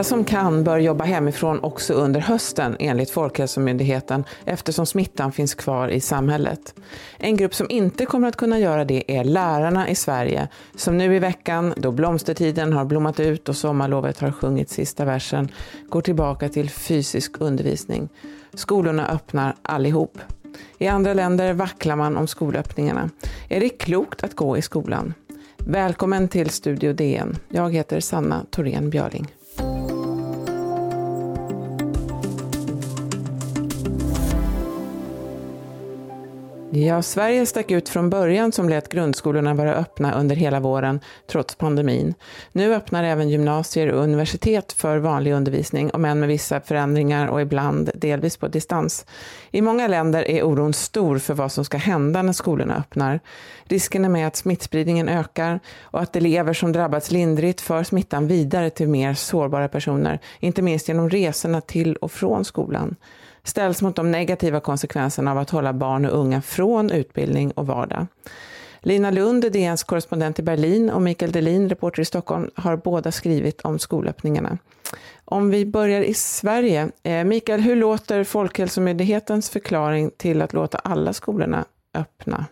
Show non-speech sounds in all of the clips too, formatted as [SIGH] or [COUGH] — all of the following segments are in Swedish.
Alla som kan bör jobba hemifrån också under hösten enligt Folkhälsomyndigheten eftersom smittan finns kvar i samhället. En grupp som inte kommer att kunna göra det är lärarna i Sverige som nu i veckan, då blomstertiden har blommat ut och sommarlovet har sjungit sista versen, går tillbaka till fysisk undervisning. Skolorna öppnar allihop. I andra länder vacklar man om skolöppningarna. Är det klokt att gå i skolan? Välkommen till Studio DN. Jag heter Sanna Thorén Björling. Ja, Sverige stack ut från början som lät grundskolorna vara öppna under hela våren, trots pandemin. Nu öppnar även gymnasier och universitet för vanlig undervisning, om än med vissa förändringar och ibland delvis på distans. I många länder är oron stor för vad som ska hända när skolorna öppnar. Risken är med att smittspridningen ökar och att elever som drabbats lindrigt för smittan vidare till mer sårbara personer, inte minst genom resorna till och från skolan ställs mot de negativa konsekvenserna av att hålla barn och unga från utbildning och vardag. Lina Lund, DNs korrespondent i Berlin och Mikael Delin, reporter i Stockholm, har båda skrivit om skolöppningarna. Om vi börjar i Sverige. Eh, Mikael, hur låter Folkhälsomyndighetens förklaring till att låta alla skolorna öppna?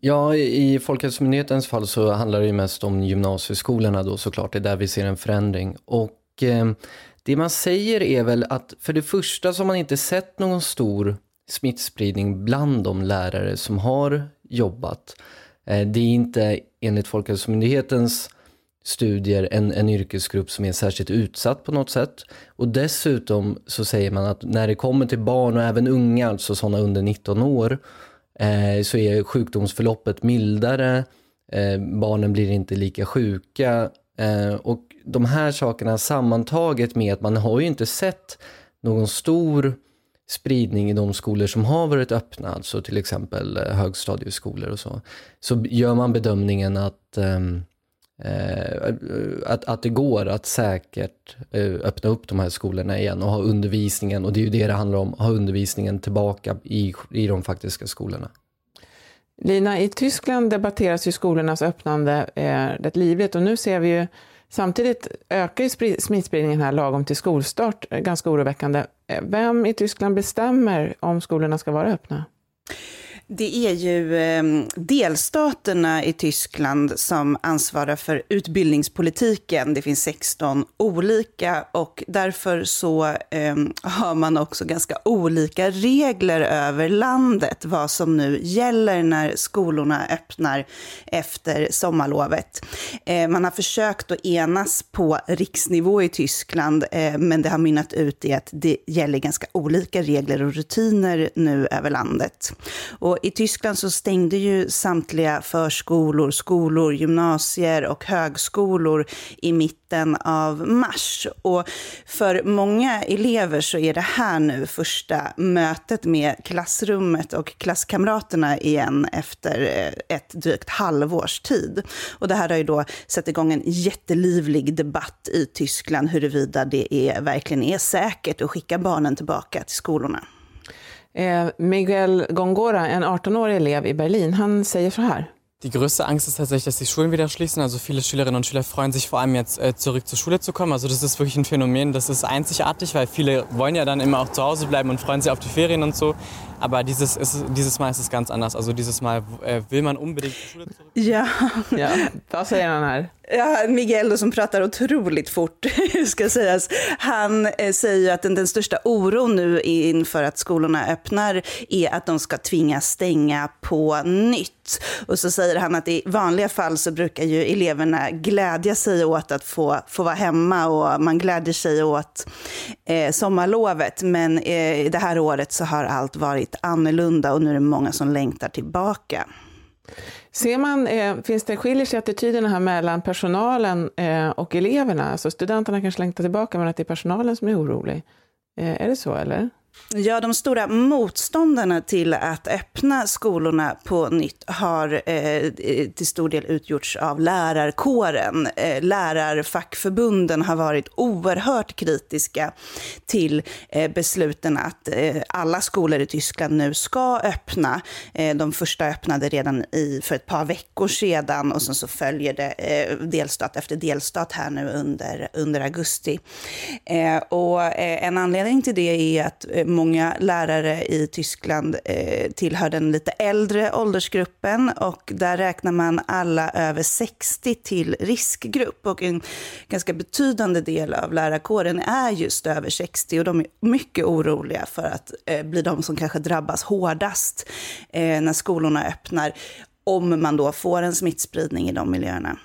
Ja, i Folkhälsomyndighetens fall så handlar det ju mest om gymnasieskolorna då såklart. Det är där vi ser en förändring. Och eh, det man säger är väl att för det första så har man inte sett någon stor smittspridning bland de lärare som har jobbat. Eh, det är inte enligt Folkhälsomyndighetens studier en, en yrkesgrupp som är särskilt utsatt på något sätt. Och dessutom så säger man att när det kommer till barn och även unga, alltså sådana under 19 år, eh, så är sjukdomsförloppet mildare, eh, barnen blir inte lika sjuka eh, och de här sakerna sammantaget med att man har ju inte sett någon stor spridning i de skolor som har varit öppna, alltså till exempel eh, högstadieskolor och så, så gör man bedömningen att, ehm, eh, att, att det går att säkert eh, öppna upp de här skolorna igen och ha undervisningen, och det är ju det det handlar om, ha undervisningen tillbaka i, i de faktiska skolorna. Lina, i Tyskland debatteras ju skolornas öppnande eh, rätt livligt och nu ser vi ju Samtidigt ökar ju smittspridningen här lagom till skolstart, eh, ganska oroväckande. Eh, vem i Tyskland bestämmer om skolorna ska vara öppna? Det är ju eh, delstaterna i Tyskland som ansvarar för utbildningspolitiken. Det finns 16 olika och därför så eh, har man också ganska olika regler över landet, vad som nu gäller när skolorna öppnar efter sommarlovet. Eh, man har försökt att enas på riksnivå i Tyskland, eh, men det har mynnat ut i att det gäller ganska olika regler och rutiner nu över landet. Och i Tyskland så stängde ju samtliga förskolor, skolor, gymnasier och högskolor i mitten av mars. Och för många elever så är det här nu första mötet med klassrummet och klasskamraterna igen efter eh, ett drygt halvårs tid. Och det här har ju då satt igång en jättelivlig debatt i Tyskland huruvida det är, verkligen är säkert att skicka barnen tillbaka till skolorna. Eh, Miguel Gongora, en 18-årig elev i Berlin, han säger så här. Die größte Angst ist tatsächlich, dass die Schulen wieder schließen. Also viele Schülerinnen und Schüler freuen sich vor allem jetzt äh, zurück zur Schule zu kommen. Also das ist wirklich ein Phänomen, das ist einzigartig, weil viele wollen ja dann immer auch zu Hause bleiben und freuen sich auf die Ferien und so. Aber dieses, ist, dieses Mal ist es ganz anders. Also dieses Mal äh, will man unbedingt zur Schule zurück. Ja, ja. vad säger han här? Ja, Miguel som pratar otroligt fort, [LAUGHS] ska sägas. Han eh, säger att den, den, största oron nu inför att skolorna öppnar är att de ska tvingas stänga på nytt. Och så säger han att i vanliga fall så brukar ju eleverna glädja sig åt att få, få vara hemma och man glädjer sig åt eh, sommarlovet. Men eh, det här året så har allt varit annorlunda och nu är det många som längtar tillbaka. Ser man, eh, finns det, skiljer sig attityderna här mellan personalen eh, och eleverna? Alltså studenterna kanske längtar tillbaka, men att det är personalen som är orolig. Eh, är det så, eller? Ja, de stora motståndarna till att öppna skolorna på nytt har eh, till stor del utgjorts av lärarkåren. Eh, lärarfackförbunden har varit oerhört kritiska till eh, besluten att eh, alla skolor i Tyskland nu ska öppna. Eh, de första öppnade redan i, för ett par veckor sedan och sen så följer det eh, delstat efter delstat här nu under, under augusti. Eh, och eh, en anledning till det är att eh, många lärare i Tyskland eh, tillhör den lite äldre åldersgruppen och där räknar man alla över 60 till riskgrupp och en ganska betydande del av lärarkåren är just över 60 och de är mycket oroliga för att eh, bli de som kanske drabbas hårdast eh, när skolorna öppnar om man då får en smittspridning i de miljöerna.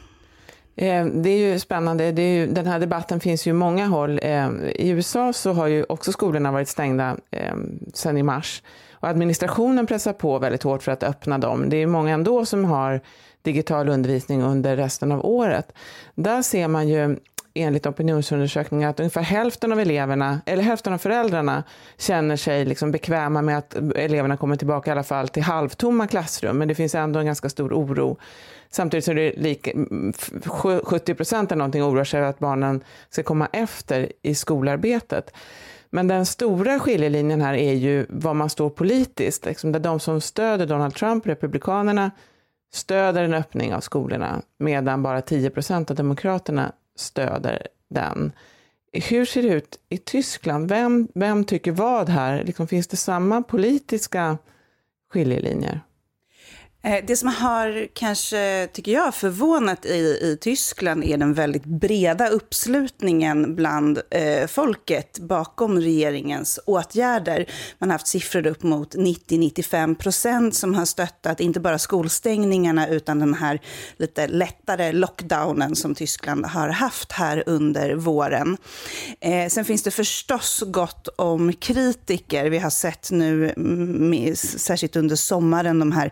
Eh, det är ju spännande. Det är ju, den här debatten finns ju många håll. Eh, I USA så har ju också skolorna varit stängda eh, sedan i mars. Och administrationen pressar på väldigt hårt för att öppna dem. Det är många ändå som har digital undervisning under resten av året. Där ser man ju enligt opinionsundersökningar att ungefär hälften av eleverna, eller hälften av föräldrarna, känner sig liksom bekväma med att eleverna kommer tillbaka i alla fall till halvtomma klassrum. Men det finns ändå en ganska stor oro. Samtidigt som är det lika, 70 procent eller någonting oroar sig över att barnen ska komma efter i skolarbetet. Men den stora skiljelinjen här är ju var man står politiskt. Liksom där de som stöder Donald Trump, Republikanerna, stöder en öppning av skolorna medan bara 10 procent av Demokraterna stöder den. Hur ser det ut i Tyskland? Vem, vem tycker vad här? Liksom, finns det samma politiska skiljelinjer? Eh, det som har kanske, tycker jag, förvånat i, i Tyskland är den väldigt breda uppslutningen bland eh, folket bakom regeringens åtgärder. Man har haft siffror upp mot 90-95 procent som har stöttat inte bara skolstängningarna utan den här lite lättare lockdownen som Tyskland har haft här under våren. Eh, sen finns det förstås gott om kritiker. Vi har sett nu, mm, med, särskilt under sommaren, de här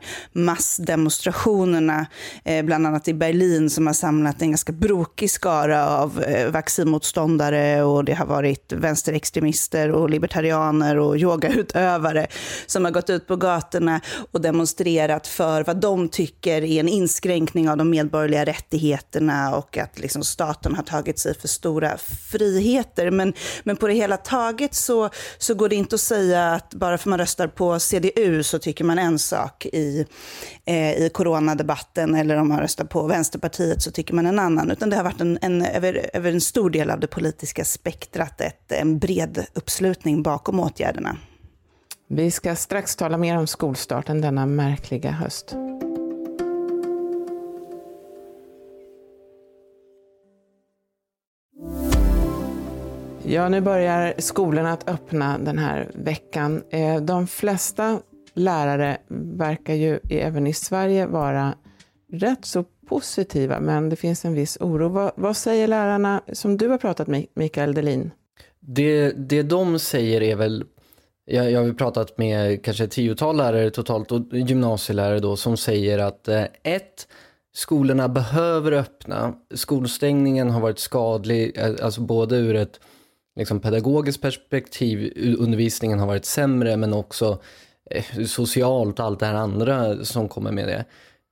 massdemonstrationerna, eh, bland annat i Berlin, som har samlat en ganska brokig skara av eh, vaccinmotståndare och det har varit vänsterextremister och libertarianer och yogautövare som har gått ut på gatorna och demonstrerat för vad de tycker är en inskränkning av de medborgerliga rättigheterna och att liksom staten har tagit sig för stora friheter. Men, men på det hela taget så, så går det inte att säga att bara för man röstar på CDU så tycker man en sak i, eh, i coronadebatten eller om man röstar på Vänsterpartiet så tycker man en annan. Utan det har varit en, en över, över en stor del av det politiska spektrat ett, en bred uppslutning bakom åtgärderna. Vi ska strax tala mer om skolstarten denna märkliga höst. Ja, nu börjar skolorna att öppna den här veckan. Eh, de flesta lärare verkar ju även i Sverige vara rätt så positiva, men det finns en viss oro. Vad, vad säger lärarna som du har pratat med, Mikael Delin? Det, det de säger är väl, jag, jag har pratat med kanske ett tiotal lärare totalt och gymnasielärare då som säger att eh, ett, skolorna behöver öppna. Skolstängningen har varit skadlig, eh, alltså både ur ett liksom, pedagogiskt perspektiv, undervisningen har varit sämre men också Eh, socialt och allt det här andra som kommer med det.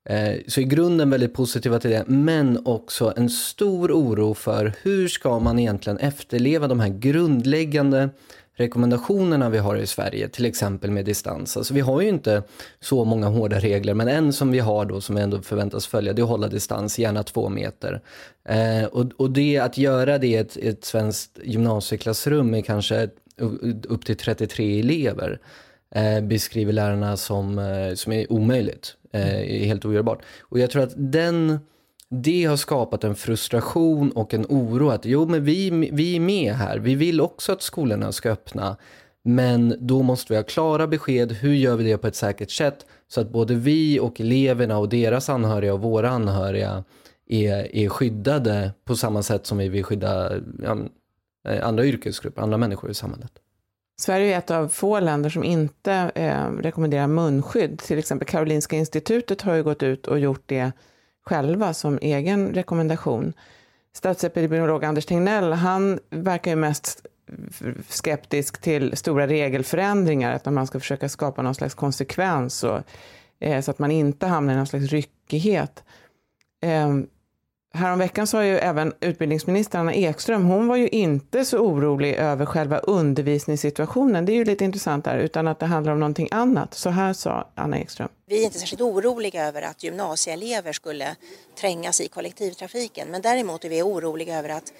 Eh, så i grunden väldigt positiva till det, men också en stor oro för hur ska man egentligen efterleva de här grundläggande rekommendationerna vi har i Sverige, till exempel med distans. Alltså vi har ju inte så många hårda regler, men en som vi har då som vi ändå förväntas följa, det är att hålla distans, gärna två meter. Eh, och, och det att göra det i ett, ett svenskt gymnasieklassrum med kanske upp till 33 elever, eh, Eh, beskriver lärarna som, eh, som är omöjligt, eh, är helt ogörbart. Och jag tror att den, det har skapat en frustration och en oro att jo men vi, vi är med här, vi vill också att skolorna ska öppna. Men då måste vi ha klara besked, hur gör vi det på ett säkert sätt? Så att både vi och eleverna och deras anhöriga och våra anhöriga är, är skyddade på samma sätt som vi vill skydda ja, andra yrkesgrupper, andra människor i samhället. Sverige är ett av få länder som inte eh, rekommenderar munskydd. Till exempel Karolinska institutet har ju gått ut och gjort det själva som egen rekommendation. Statsepidemiolog Anders Tegnell, han verkar ju mest skeptisk till stora regelförändringar, att man ska försöka skapa någon slags konsekvens och, eh, så att man inte hamnar i någon slags ryckighet. Eh, Häromveckan sa ju även utbildningsminister Anna Ekström, hon var ju inte så orolig över själva undervisningssituationen. Det är ju lite intressant där, utan att det handlar om någonting annat. Så här sa Anna Ekström. Vi är inte särskilt oroliga över att gymnasieelever skulle trängas i kollektivtrafiken, men däremot är vi oroliga över att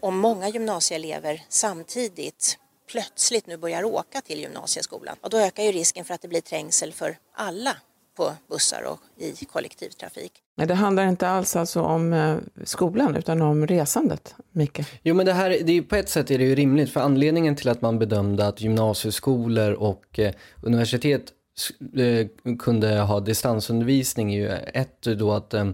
om många gymnasieelever samtidigt plötsligt nu börjar åka till gymnasieskolan, och då ökar ju risken för att det blir trängsel för alla på bussar och i kollektivtrafik. Det handlar inte alls alltså om eh, skolan utan om resandet, Micke. Jo men det här, det är, på ett sätt är det ju rimligt för anledningen till att man bedömde att gymnasieskolor och eh, universitet eh, kunde ha distansundervisning är ju ett då att eh,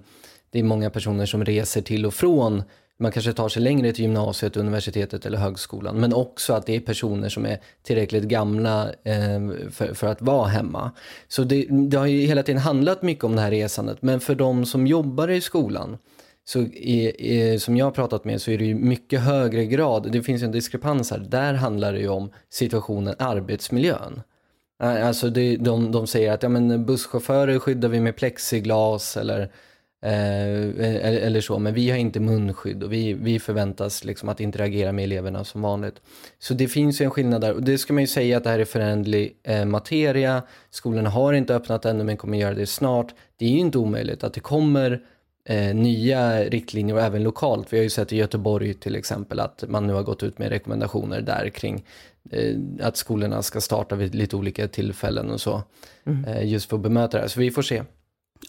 det är många personer som reser till och från man kanske tar sig längre till gymnasiet, universitetet eller högskolan. Men också att det är personer som är tillräckligt gamla eh, för, för, att vara hemma. Så det, det, har ju hela tiden handlat mycket om det här resandet. Men för de som jobbar i skolan, så är, är, som jag har pratat med så är det ju mycket högre grad, det finns en diskrepans här, där handlar det ju om situationen arbetsmiljön. Alltså det, de, de säger att ja, men busschaufförer skyddar vi med plexiglas eller Eh, eller så, men vi har inte munskydd och vi, vi förväntas liksom att interagera med eleverna som vanligt. Så det finns ju en skillnad där och det ska man ju säga att det här är förändlig eh, materia. Skolorna har inte öppnat ännu men kommer göra det snart. Det är ju inte omöjligt att det kommer eh, nya riktlinjer och även lokalt. Vi har ju sett i Göteborg till exempel att man nu har gått ut med rekommendationer där kring eh, att skolorna ska starta vid lite olika tillfällen och så. Mm. Eh, just för att bemöta det här. Så vi får se.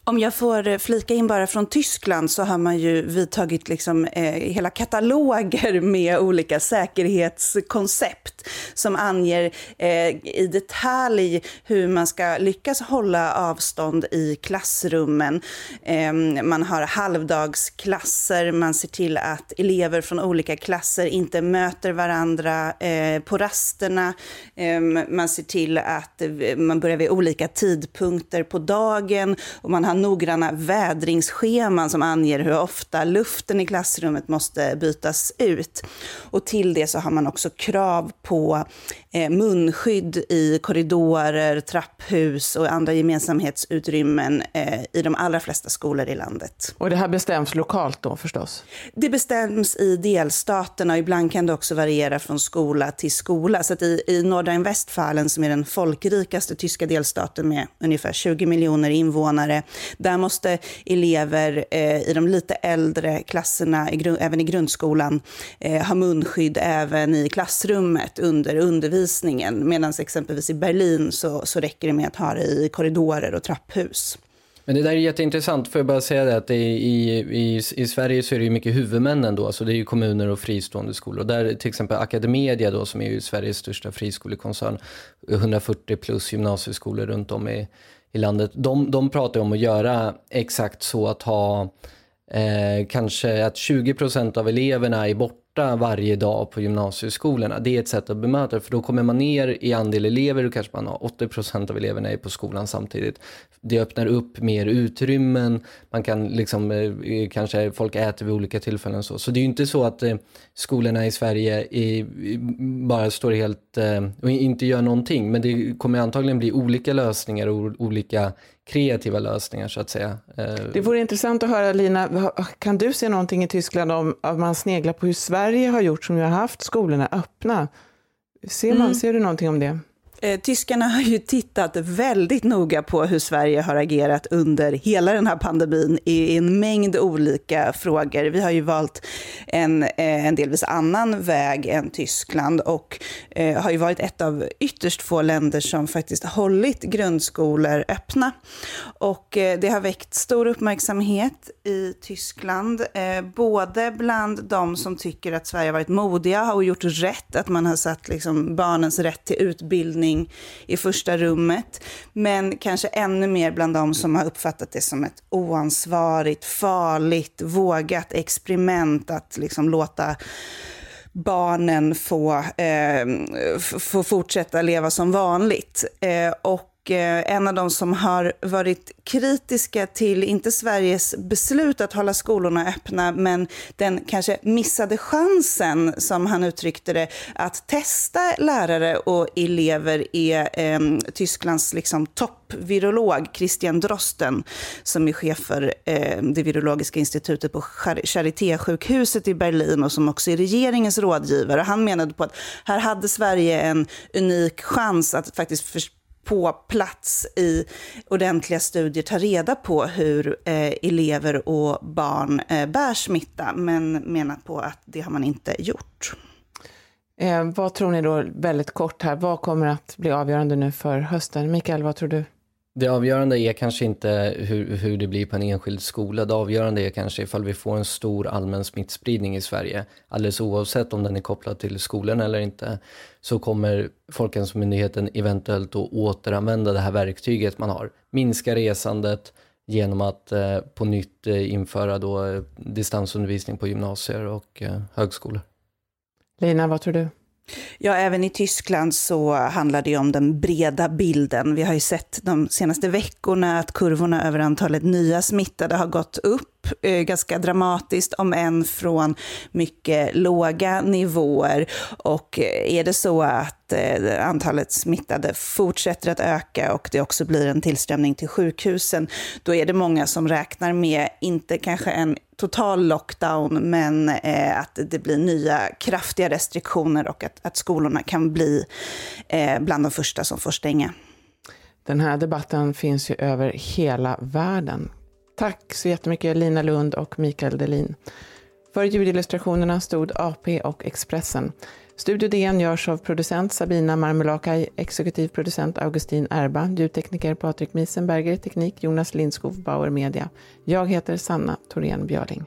Om jag får flika in bara från Tyskland så har man ju vidtagit liksom, eh, hela kataloger [LAUGHS] med olika säkerhetskoncept som anger eh, i detalj hur man ska lyckas hålla avstånd i klassrummen. Eh, man har halvdagsklasser, man ser till att elever från olika klasser inte möter varandra eh, på rasterna. Ehm, man ser till att eh, man börjar vid olika tidpunkter på dagen och man har noggranna vädringsscheman som anger hur ofta luften i klassrummet måste bytas ut. Och till det så har man också krav på eh, munskydd i korridorer, trapphus och andra gemensamhetsutrymmen eh, i de allra flesta skolor i landet. Och det här bestäms lokalt då förstås? Det bestäms i delstaterna och ibland kan det också variera från skola till skola. Så i, i Nordrhein-Westfalen som är den folkrikaste tyska delstaten med ungefär 20 miljoner invånare, där måste elever eh, i de lite äldre klasserna, i även i grundskolan, eh, ha munskydd även i klassrummet under undervisningen. Medan exempelvis i Berlin så, så räcker det med att ha det i korridorer och trapphus. Men det där är jätteintressant, får jag bara säga det, att i, i, i Sverige så är det ju mycket huvudmännen då, alltså det är ju kommuner och fristående skolor. Och där till exempel Academedia då, som är ju Sveriges största friskolekoncern, 140 plus gymnasieskolor runt om i, i landet, de, de pratar om att göra exakt så att ha eh, kanske att 20 procent av eleverna är borta borta varje dag på gymnasieskolorna. Det är ett sätt att bemöta det, för då kommer man ner i andel elever då kanske man har 80% av eleverna är på skolan samtidigt. Det öppnar upp mer utrymmen, man kan liksom, eh, eh, kanske folk äter vid olika tillfällen så. Så det är ju inte så att eh, skolorna i Sverige är, bara står helt och inte gör någonting, men det kommer antagligen bli olika lösningar och olika kreativa lösningar så att säga. Eh, det vore intressant att höra Lina, kan du se någonting i Tyskland om att man sneglar på hur Sverige har gjort som ju har haft skolorna öppna? Ser, man, mm. ser du någonting om det? Eh, tyskarna har ju tittat väldigt noga på hur Sverige har agerat under hela den här pandemin i en mängd olika frågor. Vi har ju valt en, eh, en delvis annan väg än Tyskland och eh, har ju varit ett av ytterst få länder som faktiskt hållit grundskolor öppna. Och det har väckt stor uppmärksamhet i Tyskland, både bland de som tycker att Sverige har varit modiga och gjort rätt, att man har satt liksom, barnens rätt till utbildning ordning i första rummet. Men kanske ännu mer bland de som har uppfattat det som ett oansvarigt, farligt, vågat experiment att liksom låta barnen få, eh, få fortsätta leva som vanligt. Eh, och Eh, en av de som har varit kritiska till, inte Sveriges beslut att hålla skolorna öppna, men den kanske missade chansen, som han uttryckte det, att testa lärare och elever är eh, Tysklands liksom, toppvirolog Christian Drosten, som är chef för eh, det virologiska institutet på Charité-sjukhuset i Berlin och som också är regeringens rådgivare. Han menade på att här hade Sverige en unik chans att faktiskt på plats i ordentliga studier ta reda på hur eh, elever och barn eh, bär smitta, men menar på att det har man inte gjort. Eh, vad tror ni då, väldigt kort här, vad kommer att bli avgörande nu för hösten? Mikael, vad tror du? Det avgörande är kanske inte hur, hur det blir på en enskild skola. Det avgörande är kanske ifall vi får en stor allmän smittspridning i Sverige. Alldeles oavsett om den är kopplad till skolan eller inte så kommer Folkhälsomyndigheten eventuellt att återanvända det här verktyget man har. Minska resandet genom att eh, på nytt eh, införa då, eh, distansundervisning på gymnasier och eh, högskolor. Lina, vad tror du? Ja, även i Tyskland så handlar det om den breda bilden. Vi har ju sett de senaste veckorna att kurvorna över antalet nya smittade har gått upp eh, ganska dramatiskt, om än från mycket låga nivåer. Och eh, är det så att eh, antalet smittade fortsätter att öka och det också blir en tillströmning till sjukhusen, då är det många som räknar med, inte kanske en total lockdown, men eh, att det blir nya kraftiga restriktioner och att, att skolorna kan bli eh, bland de första som får stänga. Den här debatten finns ju över hela världen. Tack så jättemycket Lina Lund och Mikael Delin. För ljudillustrationerna stod AP och Expressen. Studio DN görs av producent Sabina Marmelakai, exekutiv producent Augustin Erba, ljudtekniker Patrik Miesenberger, teknik Jonas Lindskov, Bauer Media. Jag heter Sanna Thorén Björling.